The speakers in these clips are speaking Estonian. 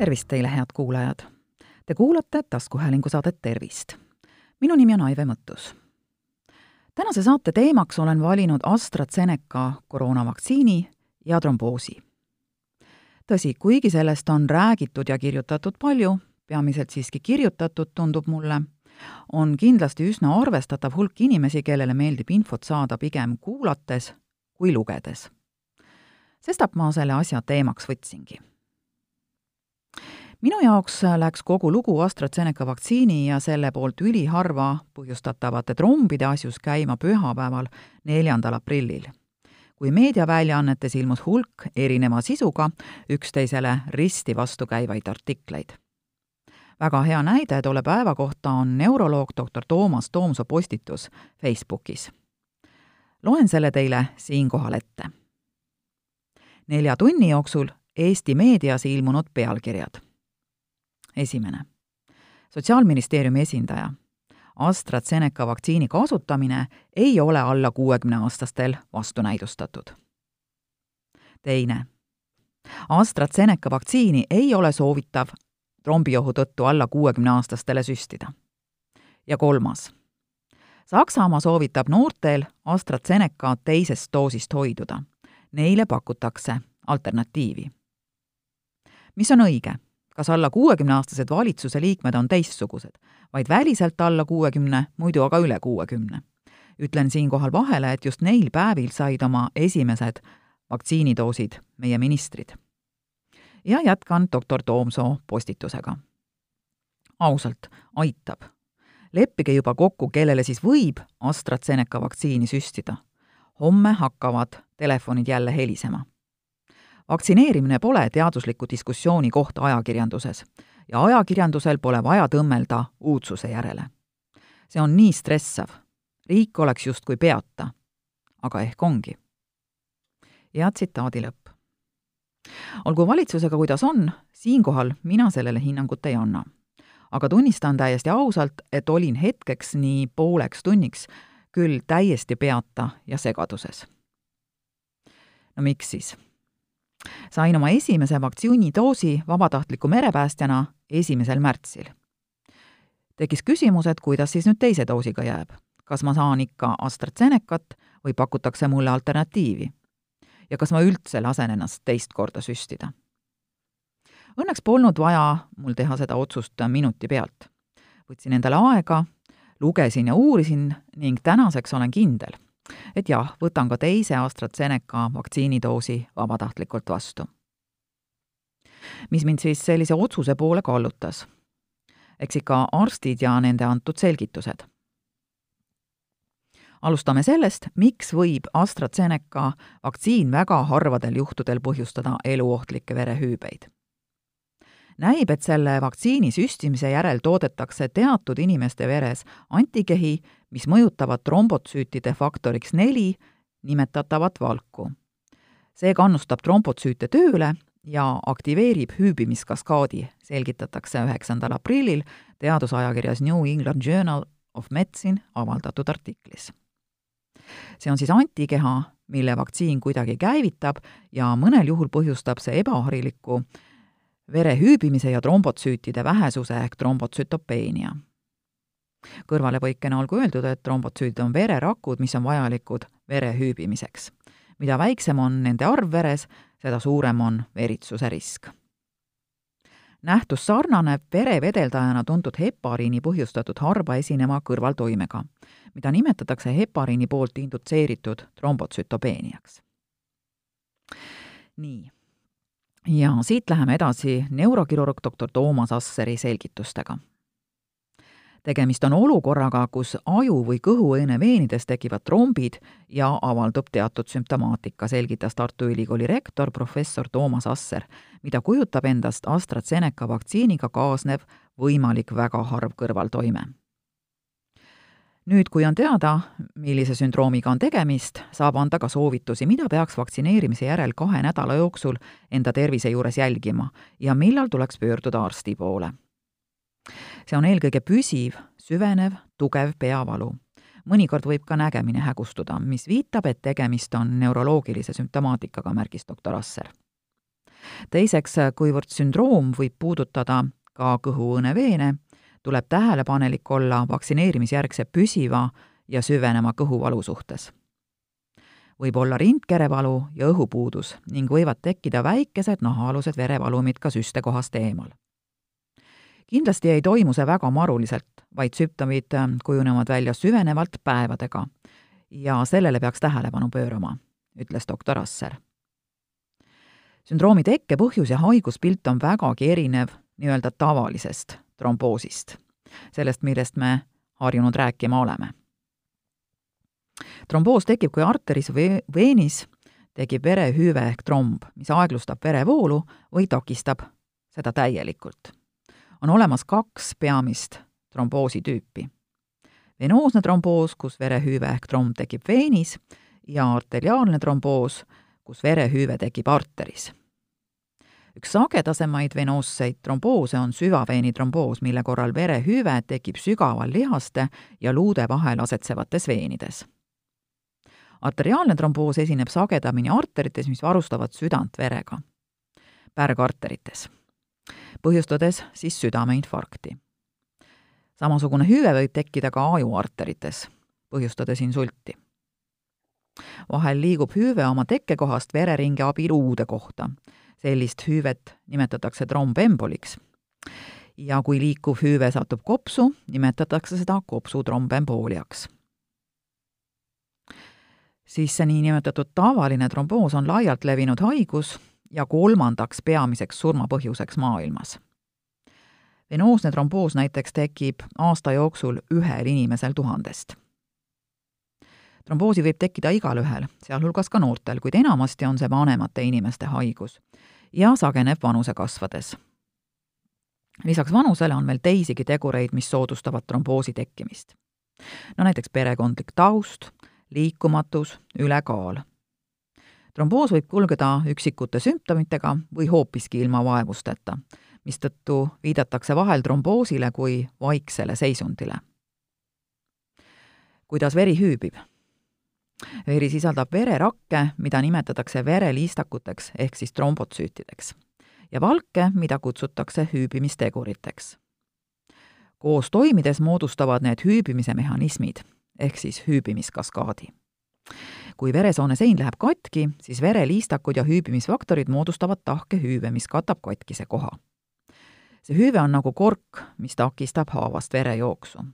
tervist teile, head kuulajad! Te kuulate taskuhäälingu saadet Tervist. minu nimi on Aive Mõttus. tänase saate teemaks olen valinud AstraZeneca koroonavaktsiini ja tromboosi. tõsi, kuigi sellest on räägitud ja kirjutatud palju, peamiselt siiski kirjutatud, tundub mulle, on kindlasti üsna arvestatav hulk inimesi, kellele meeldib infot saada pigem kuulates kui lugedes. sestap ma selle asja teemaks võtsingi minu jaoks läks kogu lugu AstraZeneca vaktsiini ja selle poolt üliharva põhjustatavate trombide asjus käima pühapäeval, neljandal aprillil, kui meediaväljaannetes ilmus hulk erineva sisuga üksteisele risti vastukäivaid artikleid. väga hea näide tolle päeva kohta on neuroloog doktor Toomas Toomsoo postitus Facebookis. loen selle teile siinkohal ette. nelja tunni jooksul Eesti meedias ilmunud pealkirjad esimene. sotsiaalministeeriumi esindaja. AstraZeneca vaktsiini kasutamine ei ole alla kuuekümneaastastel vastunäidustatud. teine. AstraZeneca vaktsiini ei ole soovitav trombiohu tõttu alla kuuekümneaastastele süstida. ja kolmas. Saksamaa soovitab noortel AstraZeneca teisest doosist hoiduda. Neile pakutakse alternatiivi. mis on õige? Kas alla kuuekümneaastased valitsuse liikmed on teistsugused, vaid väliselt alla kuuekümne, muidu aga üle kuuekümne. ütlen siinkohal vahele, et just neil päevil said oma esimesed vaktsiinidoosid meie ministrid. ja jätkan doktor Toomsoo postitusega. ausalt, aitab. leppige juba kokku, kellele siis võib AstraZeneca vaktsiini süstida. homme hakkavad telefonid jälle helisema vaktsineerimine pole teadusliku diskussiooni koht ajakirjanduses ja ajakirjandusel pole vaja tõmmelda uudsuse järele. see on nii stressav. riik oleks justkui peata. aga ehk ongi. ja tsitaadi lõpp. olgu valitsusega, kuidas on, siinkohal mina sellele hinnangut ei anna. aga tunnistan täiesti ausalt, et olin hetkeks nii pooleks tunniks küll täiesti peata ja segaduses. no miks siis? Sain oma esimese vaktsiinidoosi vabatahtliku merepäästjana esimesel märtsil. tekkis küsimus, et kuidas siis nüüd teise doosiga jääb. kas ma saan ikka AstraZenecat või pakutakse mulle alternatiivi? ja kas ma üldse lasen ennast teist korda süstida? Õnneks polnud vaja mul teha seda otsust minuti pealt. võtsin endale aega, lugesin ja uurisin ning tänaseks olen kindel et jah, võtan ka teise AstraZeneca vaktsiinidoosi vabatahtlikult vastu. mis mind siis sellise otsuse poole kallutas? eks ikka arstid ja nende antud selgitused. alustame sellest, miks võib AstraZeneca vaktsiin väga harvadel juhtudel põhjustada eluohtlikke verehüübeid näib, et selle vaktsiini süstimise järel toodetakse teatud inimeste veres antikehi, mis mõjutavad trombotsüütide faktoriks neli nimetatavat valku. see kannustab trombotsüüte tööle ja aktiveerib hüübimiskaskaadi, selgitatakse üheksandal aprillil teadusajakirjas New England Journal of Medicine avaldatud artiklis. see on siis antikeha, mille vaktsiin kuidagi käivitab ja mõnel juhul põhjustab see ebaharilikku vere hüübimise ja trombotsüütide vähesuse ehk trombotsütopeenia. Kõrvalepõikena olgu öeldud, et trombotsüüdid on vererakud, mis on vajalikud vere hüübimiseks. mida väiksem on nende arv veres, seda suurem on veritsuse risk. nähtus sarnaneb verevedeldajana tuntud hepariini põhjustatud harva esineva kõrvaltoimega, mida nimetatakse hepariini poolt indutseeritud trombotsütopeeniaks. nii ja siit läheme edasi neurokirurg doktor Toomas Asseri selgitustega. Tegemist on olukorraga, kus aju või kõhuõõne veenides tekivad trombid ja avaldub teatud sümptomaatika, selgitas Tartu Ülikooli rektor professor Toomas Asser, mida kujutab endast AstraZeneca vaktsiiniga kaasnev võimalik väga harv kõrvaltoime nüüd, kui on teada, millise sündroomiga on tegemist, saab anda ka soovitusi, mida peaks vaktsineerimise järel kahe nädala jooksul enda tervise juures jälgima ja millal tuleks pöörduda arsti poole. See on eelkõige püsiv, süvenev, tugev peavalu. mõnikord võib ka nägemine hägustuda, mis viitab, et tegemist on neuroloogilise sümptomaatikaga, märgis doktor Asser. teiseks, kuivõrd sündroom võib puudutada ka kõhuõõneveene, tuleb tähelepanelik olla vaktsineerimisjärgse püsiva ja süvenema kõhuvalu suhtes. võib olla rindkerevalu ja õhupuudus ning võivad tekkida väikesed nahaalused verevalumid ka süstekohast eemal. Kindlasti ei toimu see väga maruliselt, vaid sümptomid kujunevad välja süvenevalt päevadega ja sellele peaks tähelepanu pöörama, ütles doktor Asser. sündroomi tekke põhjus ja haiguspilt on vägagi erinev nii-öelda tavalisest tromboosist, sellest, millest me harjunud rääkima oleme tromboos tekib, kui arteris või veenis tekib verehüüve ehk tromb, mis aeglustab verevoolu või takistab seda täielikult. On olemas kaks peamist tromboosi tüüpi. venoosne tromboos, kus verehüüve ehk tromb tekib veenis, ja arteriaalne tromboos, kus verehüüve tekib arteris. üks sagedasemaid venoosseid tromboose on süvaveeni tromboos, mille korral verehüüve tekib sügaval lihaste ja luude vahel asetsevates veenides arteriaalne tromboos esineb sagedamini arterites, mis varustavad südant verega, pärgarterites, põhjustades siis südameinfarkti. samasugune hüve võib tekkida ka ajuarterites, põhjustades insulti. vahel liigub hüve oma tekkekohast vereringe abil uude kohta. sellist hüvet nimetatakse trombemboliks ja kui liikuv hüüve satub kopsu, nimetatakse seda kopsutrombembooliaks siis see niinimetatud tavaline tromboos on laialt levinud haigus ja kolmandaks peamiseks surmapõhjuseks maailmas. venoosne tromboos näiteks tekib aasta jooksul ühel inimesel tuhandest. tromboosi võib tekkida igalühel, sealhulgas ka noortel, kuid enamasti on see vanemate inimeste haigus ja sageneb vanuse kasvades. lisaks vanusele on veel teisigi tegureid, mis soodustavad tromboosi tekkimist. no näiteks perekondlik taust, liikumatus, ülekaal. Tromboos võib kulgeda üksikute sümptomitega või hoopiski ilma vaevusteta, mistõttu viidatakse vahel tromboosile kui vaiksele seisundile. kuidas veri hüübib? veri sisaldab vererakke, mida nimetatakse vereliistakuteks ehk siis trombotsüütideks ja valke, mida kutsutakse hüübimisteguriteks. koos toimides moodustavad need hüübimise mehhanismid ehk siis hüübimiskaskaadi. Kui veresoone sein läheb katki, siis vereliistakud ja hüübimisfaktorid moodustavad tahke hüüve, mis katab katkise koha. see hüüve on nagu kork, mis takistab haavast verejooksu.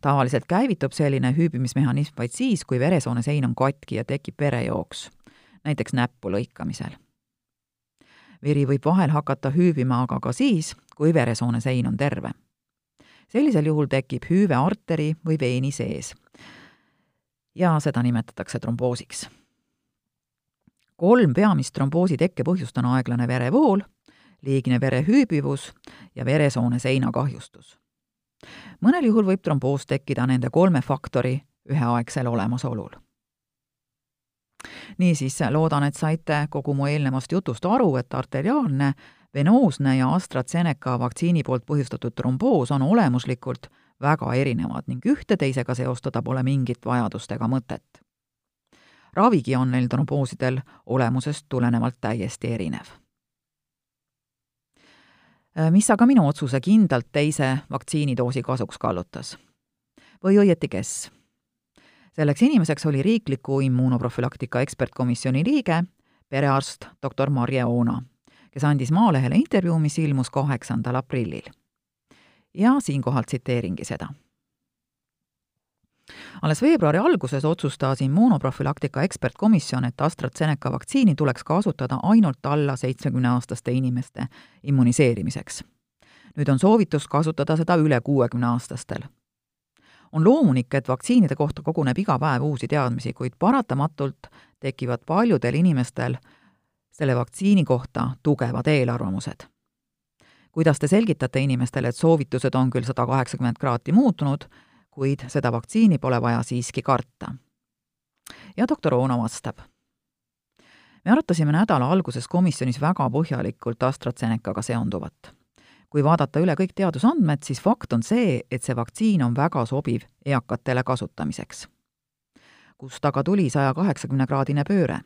tavaliselt käivitub selline hüübimismehhanism vaid siis, kui veresoone sein on katki ja tekib verejooks, näiteks näppu lõikamisel. veri võib vahel hakata hüübima aga ka siis, kui veresoone sein on terve sellisel juhul tekib hüüve arteri või veeni sees. Ja seda nimetatakse tromboosiks. kolm peamist tromboosi tekke põhjust on aeglane verevool, liigne verehüübivus ja veresoone seina kahjustus. mõnel juhul võib tromboos tekkida nende kolme faktori üheaegsel olemasolul niisiis, loodan, et saite kogu mu eelnevast jutust aru, et arteriaalne venoosne ja AstraZeneca vaktsiini poolt põhjustatud tromboos on olemuslikult väga erinevad ning ühte teisega seostada pole mingit vajadust ega mõtet. ravigi on neil tromboosidel olemusest tulenevalt täiesti erinev. mis aga minu otsuse kindlalt teise vaktsiinidoosi kasuks kallutas? või õieti kes? selleks inimeseks oli riikliku immuunoprofülaktika ekspertkomisjoni liige, perearst doktor Marje Oona kes andis Maalehele intervjuu, mis ilmus kaheksandal aprillil. Ja siinkohal tsiteeringi seda. alles veebruari alguses otsustas immuunoprofülaktika ekspertkomisjon, et AstraZeneca vaktsiini tuleks kasutada ainult alla seitsmekümneaastaste inimeste immuniseerimiseks. nüüd on soovitus kasutada seda üle kuuekümneaastastel on loomulik, et vaktsiinide kohta koguneb iga päev uusi teadmisi, kuid paratamatult tekivad paljudel inimestel selle vaktsiini kohta tugevad eelarvamused. Kuidas te selgitate inimestele, et soovitused on küll sada kaheksakümmend kraadi muutunud, kuid seda vaktsiini pole vaja siiski karta? ja doktor Oono vastab. me arutasime nädala alguses komisjonis väga põhjalikult AstraZenecaga seonduvat. kui vaadata üle kõik teadusandmed, siis fakt on see, et see vaktsiin on väga sobiv eakatele kasutamiseks. kust aga tuli saja kaheksakümne kraadine pööre?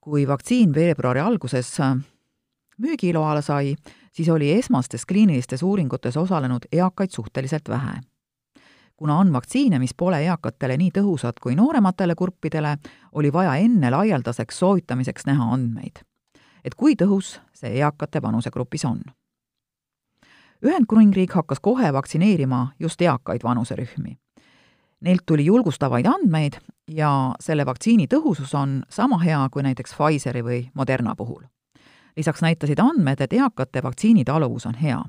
kui vaktsiin veebruari alguses müügiloale sai, siis oli esmastes kliinilistes uuringutes osalenud eakaid suhteliselt vähe. kuna on vaktsiine, mis pole eakatele nii tõhusad kui noorematele gruppidele, oli vaja enne laialdaseks soovitamiseks näha andmeid. et kui tõhus see eakate vanusegrupis on. Ühendkuningriik hakkas kohe vaktsineerima just eakaid vanuserühmi. Neilt tuli julgustavaid andmeid ja selle vaktsiini tõhusus on sama hea kui näiteks Pfizeri või Moderna puhul lisaks näitasid andmed, et eakate vaktsiinitaluvus on hea.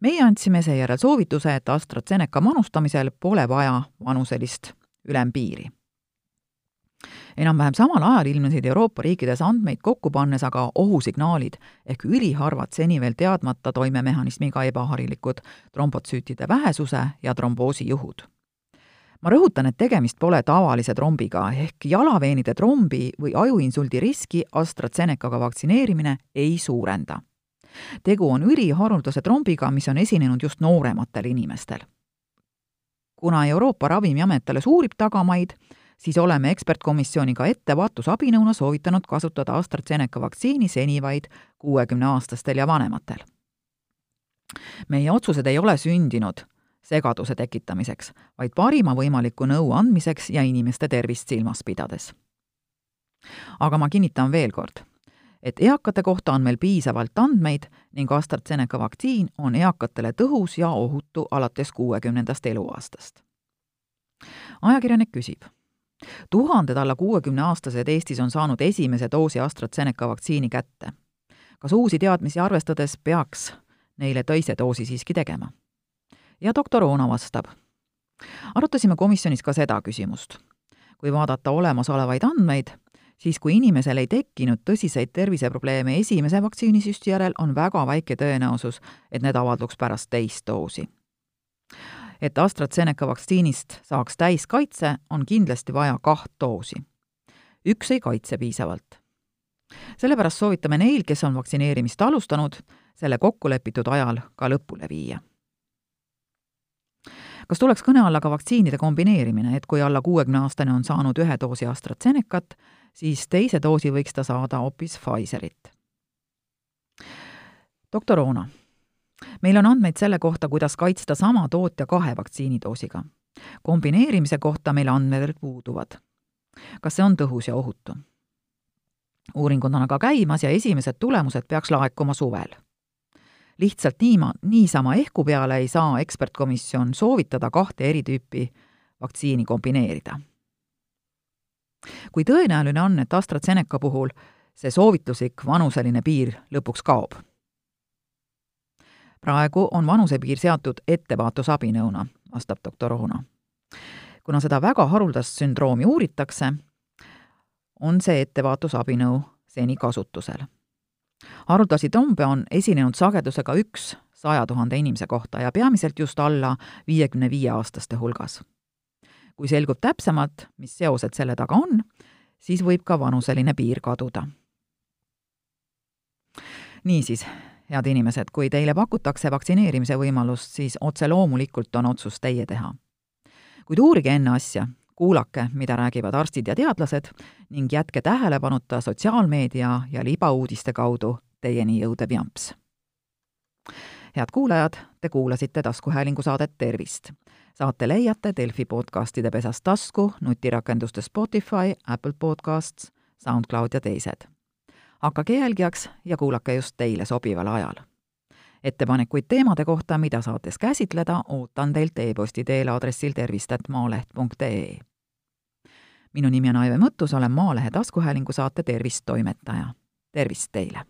meie andsime seejärel soovituse, et AstraZeneca manustamisel pole vaja vanuselist ülempiiri. enam-vähem samal ajal ilmnesid Euroopa riikides andmeid kokku pannes aga ohusignaalid ehk üliharvad seni veel teadmata toimemehhanismiga ebaharilikud trombotsüütide vähesuse ja tromboosi juhud ma rõhutan, et tegemist pole tavalise trombiga, ehk jalaveenide trombi või ajuinsuldi riski AstraZenecaga vaktsineerimine ei suurenda. tegu on üliharuldase trombiga, mis on esinenud just noorematel inimestel. kuna Euroopa Ravimiamet alles uurib tagamaid, siis oleme ekspertkomisjoniga ettevaatusabinõuna soovitanud kasutada AstraZeneca vaktsiini seni vaid kuuekümneaastastel ja vanematel. meie otsused ei ole sündinud segaduse tekitamiseks, vaid parima võimaliku nõu andmiseks ja inimeste tervist silmas pidades. aga ma kinnitan veel kord, et eakate kohta on meil piisavalt andmeid ning AstraZeneca vaktsiin on eakatele tõhus ja ohutu alates kuuekümnendast eluaastast. ajakirjanik küsib, tuhanded alla kuuekümneaastased Eestis on saanud esimese doosi AstraZeneca vaktsiini kätte. kas uusi teadmisi arvestades peaks neile teise doosi siiski tegema? Ja doktor Oona vastab. arutasime komisjonis ka seda küsimust. kui vaadata olemasolevaid andmeid, siis kui inimesel ei tekkinud tõsiseid terviseprobleeme esimese vaktsiinisüsti järel, on väga väike tõenäosus, et need avalduks pärast teist doosi. et AstraZeneca vaktsiinist saaks täiskaitse, on kindlasti vaja kaht doosi. üks ei kaitse piisavalt. sellepärast soovitame neil, kes on vaktsineerimist alustanud, selle kokkulepitud ajal ka lõpule viia kas tuleks kõne alla ka vaktsiinide kombineerimine, et kui alla kuuekümneaastane on saanud ühe doosi AstraZenecat, siis teise doosi võiks ta saada hoopis Pfizerit? doktor Oona, meil on andmeid selle kohta, kuidas kaitsta sama tootja kahe vaktsiinidoosiga. kombineerimise kohta meil andmed puuduvad. kas see on tõhus ja ohutu? uuringud on aga käimas ja esimesed tulemused peaks laekuma suvel lihtsalt niima, niisama ehku peale ei saa ekspertkomisjon soovitada kahte eri tüüpi vaktsiini kombineerida. kui tõenäoline on, et AstraZeneca puhul see soovituslik vanuseline piir lõpuks kaob? praegu on vanusepiir seatud ettevaatusabinõuna, vastab doktor Oona. kuna seda väga haruldast sündroomi uuritakse, on see ettevaatusabinõu seni kasutusel haruldasi trombe on esinenud sagedusega üks saja tuhande inimese kohta ja peamiselt just alla viiekümne viie aastaste hulgas. kui selgub täpsemalt, mis seosed selle taga on, siis võib ka vanuseline piir kaduda. niisiis, head inimesed, kui teile pakutakse vaktsineerimise võimalust, siis otse loomulikult on otsus teie teha. kuid uurige enne asja, kuulake, mida räägivad arstid ja teadlased ning jätke tähelepanuta sotsiaalmeedia ja libauudiste kaudu teieni jõudev jamps. head kuulajad, te kuulasite taskuhäälingu saadet Tervist. saate leiate Delfi podcastide pesast tasku, nutirakenduste Spotify, Apple Podcasts, SoundCloud ja teised. hakake jälgijaks ja kuulake just teile sobival ajal ettepanekuid teemade kohta, mida saates käsitleda, ootan teilt e-posti teel aadressil tervist.maaleht.ee minu nimi on Aive Mõttus, olen Maalehe taskuhäälingu saate Tervist toimetaja. tervist teile!